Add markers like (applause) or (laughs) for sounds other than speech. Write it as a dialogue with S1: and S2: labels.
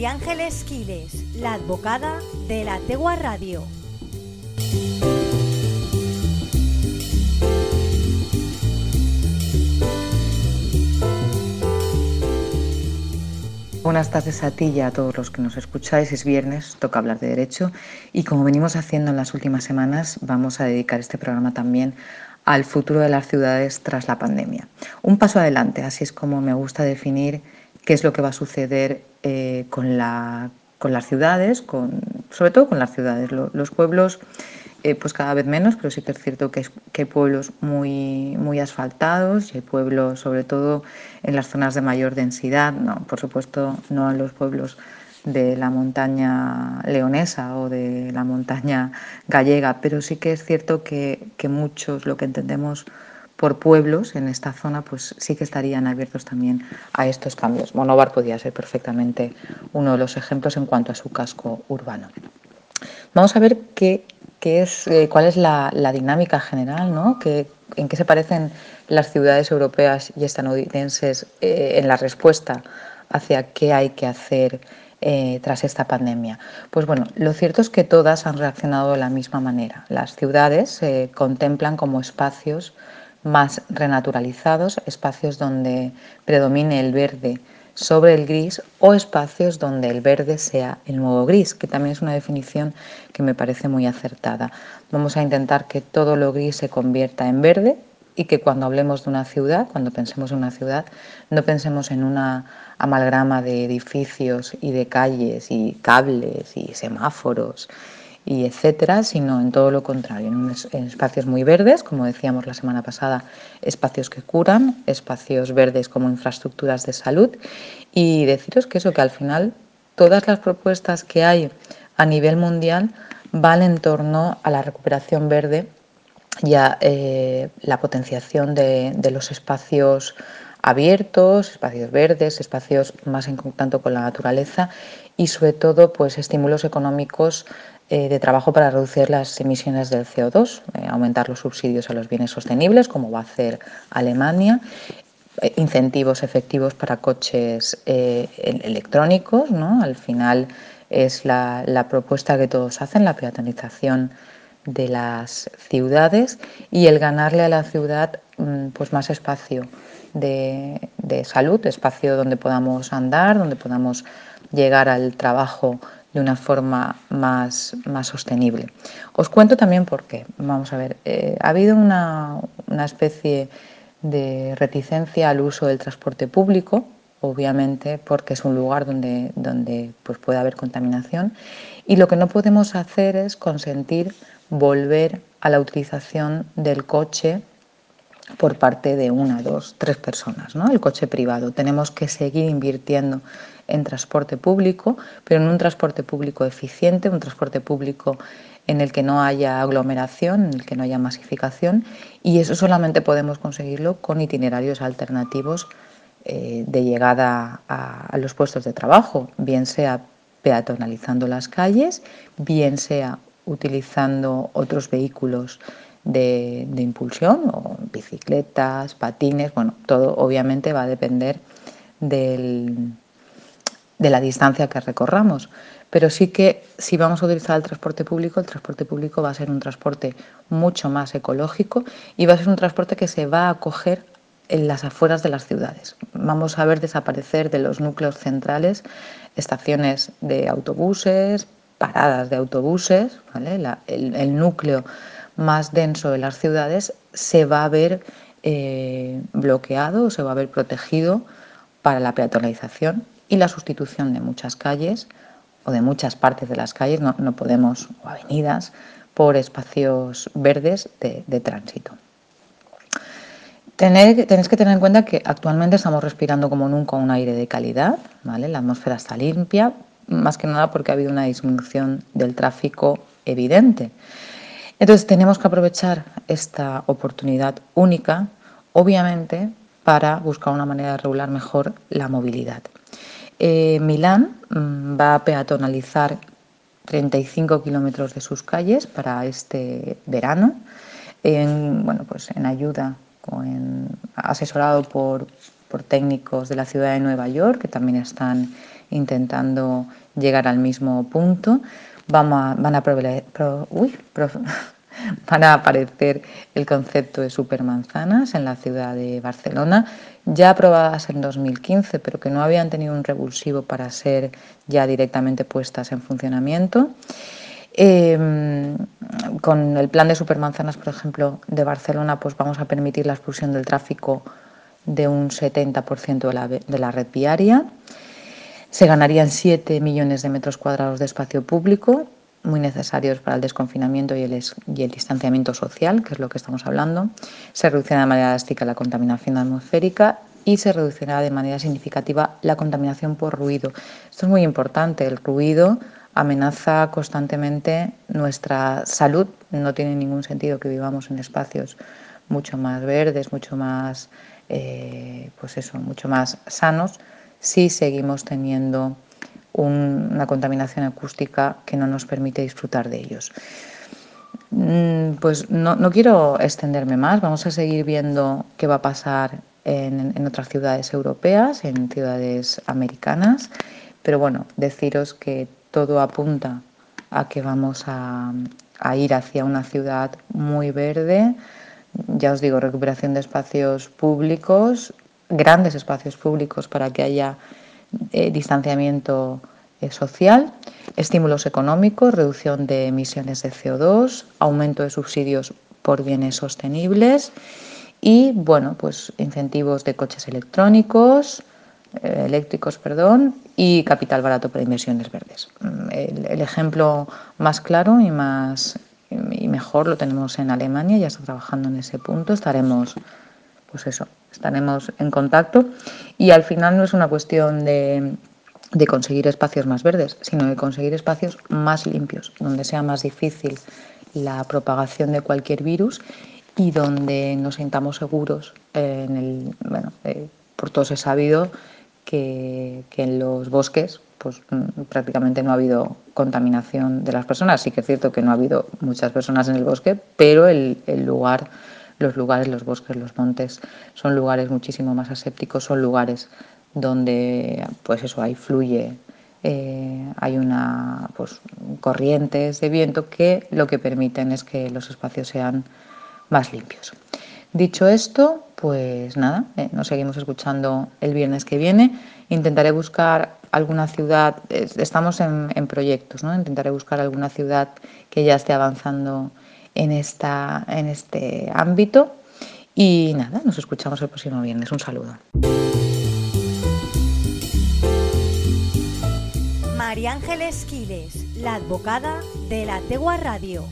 S1: María Ángeles Quiles, la advocada de la Tegua Radio.
S2: Buenas tardes a ti y a todos los que nos escucháis. Es viernes, toca hablar de derecho y como venimos haciendo en las últimas semanas, vamos a dedicar este programa también al futuro de las ciudades tras la pandemia. Un paso adelante, así es como me gusta definir qué es lo que va a suceder eh, con, la, con, las ciudades, con, sobre todo con las ciudades. Los pueblos eh, pues cada vez menos, pero sí que es cierto que, hay pueblos muy, muy asfaltados y hay pueblos, sobre todo en las zonas de mayor densidad, no, por supuesto no en los pueblos de la montaña leonesa o de la montaña gallega, pero sí que es cierto que, muchos lo que entendemos por pueblos en esta zona, pues sí que estarían abiertos también a estos cambios. Monóvar podría ser perfectamente uno de los ejemplos en cuanto a su casco urbano. Vamos a ver qué es, eh, cuál es la, dinámica general, ¿no? en qué se parecen las ciudades europeas y estadounidenses eh, en la respuesta hacia qué hay que hacer eh, tras esta pandemia. Pues bueno, lo cierto es que todas han reaccionado de la misma manera. Las ciudades se contemplan como espacios más renaturalizados, espacios donde predomine el verde sobre el gris o espacios donde el verde sea el nuevo gris, que también es una definición que me parece muy acertada. Vamos a intentar que todo lo gris se convierta en verde y que cuando hablemos de una ciudad, cuando pensemos en una ciudad, no pensemos en una amalgama de edificios y de calles y cables y semáforos y etcétera, sino en todo lo contrario, en, espacios muy verdes, como decíamos la semana pasada, espacios que curan, espacios verdes como infraestructuras de salud. Y deciros que eso, que al final todas las propuestas que hay a nivel mundial van en torno a la recuperación verde y a eh, la potenciación de, los espacios abiertos, espacios verdes, espacios más en contacto con la naturaleza y sobre todo pues estímulos económicos eh, de trabajo para reducir las emisiones del CO2, eh, aumentar los subsidios a los bienes sostenibles, como va a hacer Alemania, eh, incentivos efectivos para coches electrónicos, ¿no? al final es la, propuesta que todos hacen, la peatonización de las ciudades y el ganarle a la ciudad mm, pues más espacio de, de salud, espacio donde podamos andar, donde podamos llegar al trabajo de una forma más, más sostenible. Os cuento también por qué. Vamos a ver, eh, ha habido una, especie de reticencia al uso del transporte público, obviamente porque es un lugar donde, donde pues puede haber contaminación, y lo que no podemos hacer es consentir volver a la utilización del coche por parte de una, dos, tres personas, ¿no? el coche privado. Tenemos que seguir invirtiendo en transporte público, pero en un transporte público eficiente, un transporte público en el que no haya aglomeración, en el que no haya masificación, y eso solamente podemos conseguirlo con itinerarios alternativos eh, de llegada a, los puestos de trabajo, bien sea peatonalizando las calles, bien sea utilizando otros vehículos de, de, impulsión, o bicicletas, patines, bueno, todo obviamente va a depender del, de la distancia que recorramos. Pero sí que si vamos a utilizar el transporte público, el transporte público va a ser un transporte mucho más ecológico y va a ser un transporte que se va a acoger en las afueras de las ciudades. Vamos a ver desaparecer de los núcleos centrales estaciones de autobuses, paradas de autobuses, el, núcleo más denso de las ciudades se va a ver eh, bloqueado, se va a ver protegido para la peatonalización y la sustitución de muchas calles o de muchas partes de las calles, no, podemos, o avenidas, por espacios verdes de, tránsito. tenéis que tener en cuenta que actualmente estamos respirando como nunca un aire de calidad, ¿vale? la atmósfera está limpia, más que nada porque ha habido una disminución del tráfico evidente. Entonces tenemos que aprovechar esta oportunidad única, obviamente, para buscar una manera de regular mejor la movilidad. Eh, Milán mm, va a peatonalizar 35 kilómetros de sus calles para este verano, en, bueno, pues en ayuda, asesorado por, técnicos de la ciudad de Nueva York, que también están intentando llegar al mismo punto. Vamos van, a (laughs) van a aparecer el concepto de supermanzanas en la ciudad de Barcelona, ya aprobadas en 2015, pero que no habían tenido un revulsivo para ser ya directamente puestas en funcionamiento. Em, con el plan de supermanzanas, por ejemplo, de Barcelona, pues vamos a permitir la expulsión del tráfico de un 70% de la, de la red viaria. Se ganarían 7 millones de metros cuadrados de espacio público, muy necesarios para el desconfinamiento y el, y el, distanciamiento social, que es lo que estamos hablando. Se reducirá de manera drástica la contaminación atmosférica y se reducirá de manera significativa la contaminación por ruido. Esto es muy importante. El ruido amenaza constantemente nuestra salud. No tiene ningún sentido que vivamos en espacios mucho más verdes, mucho más, eh, pues eso, mucho más sanos, si seguimos teniendo una contaminación acústica que no nos permite disfrutar de ellos. Mm, pues no, no, quiero extenderme más, vamos a seguir viendo qué va a pasar en, en otras ciudades europeas, en ciudades americanas, pero bueno, deciros que todo apunta a que vamos a, ir hacia una ciudad muy verde. Ya os digo, recuperación de espacios públicos, grandes espacios públicos para que haya eh, distanciamiento social, estímulos económicos, reducción de emisiones de CO2, aumento de subsidios por bienes sostenibles y bueno, pues incentivos de coches electrónicos, eh, eléctricos, perdón, y capital barato para inversiones verdes. Mm, el, ejemplo más claro y más y mejor lo tenemos en Alemania, ya está trabajando en ese punto, estaremos pues eso, estaremos en contacto y al final no es una cuestión de, de conseguir espacios más verdes, sino de conseguir espacios más limpios, donde sea más difícil la propagación de cualquier virus y donde nos sintamos seguros en el, bueno, eh, por todos he sabido que, en los bosques pues mm, prácticamente no ha habido contaminación de las personas. Sí que es cierto que no ha habido muchas personas en el bosque, pero el, lugar, los lugares, los bosques, los montes, son lugares muchísimo más asépticos, son lugares donde pues eso ahí fluye, eh, hay una pues corrientes de viento que lo que permiten es que los espacios sean más limpios. Dicho esto, pues nada, eh, nos seguimos escuchando el viernes que viene. Intentaré buscar alguna ciudad, estamos en, proyectos, ¿no? Intentaré buscar alguna ciudad que ya esté avanzando en, esta, en este ámbito. Y nada, nos escuchamos el próximo viernes. Un saludo.
S1: María Ángeles Quiles, la advocada de la Tegua Radio.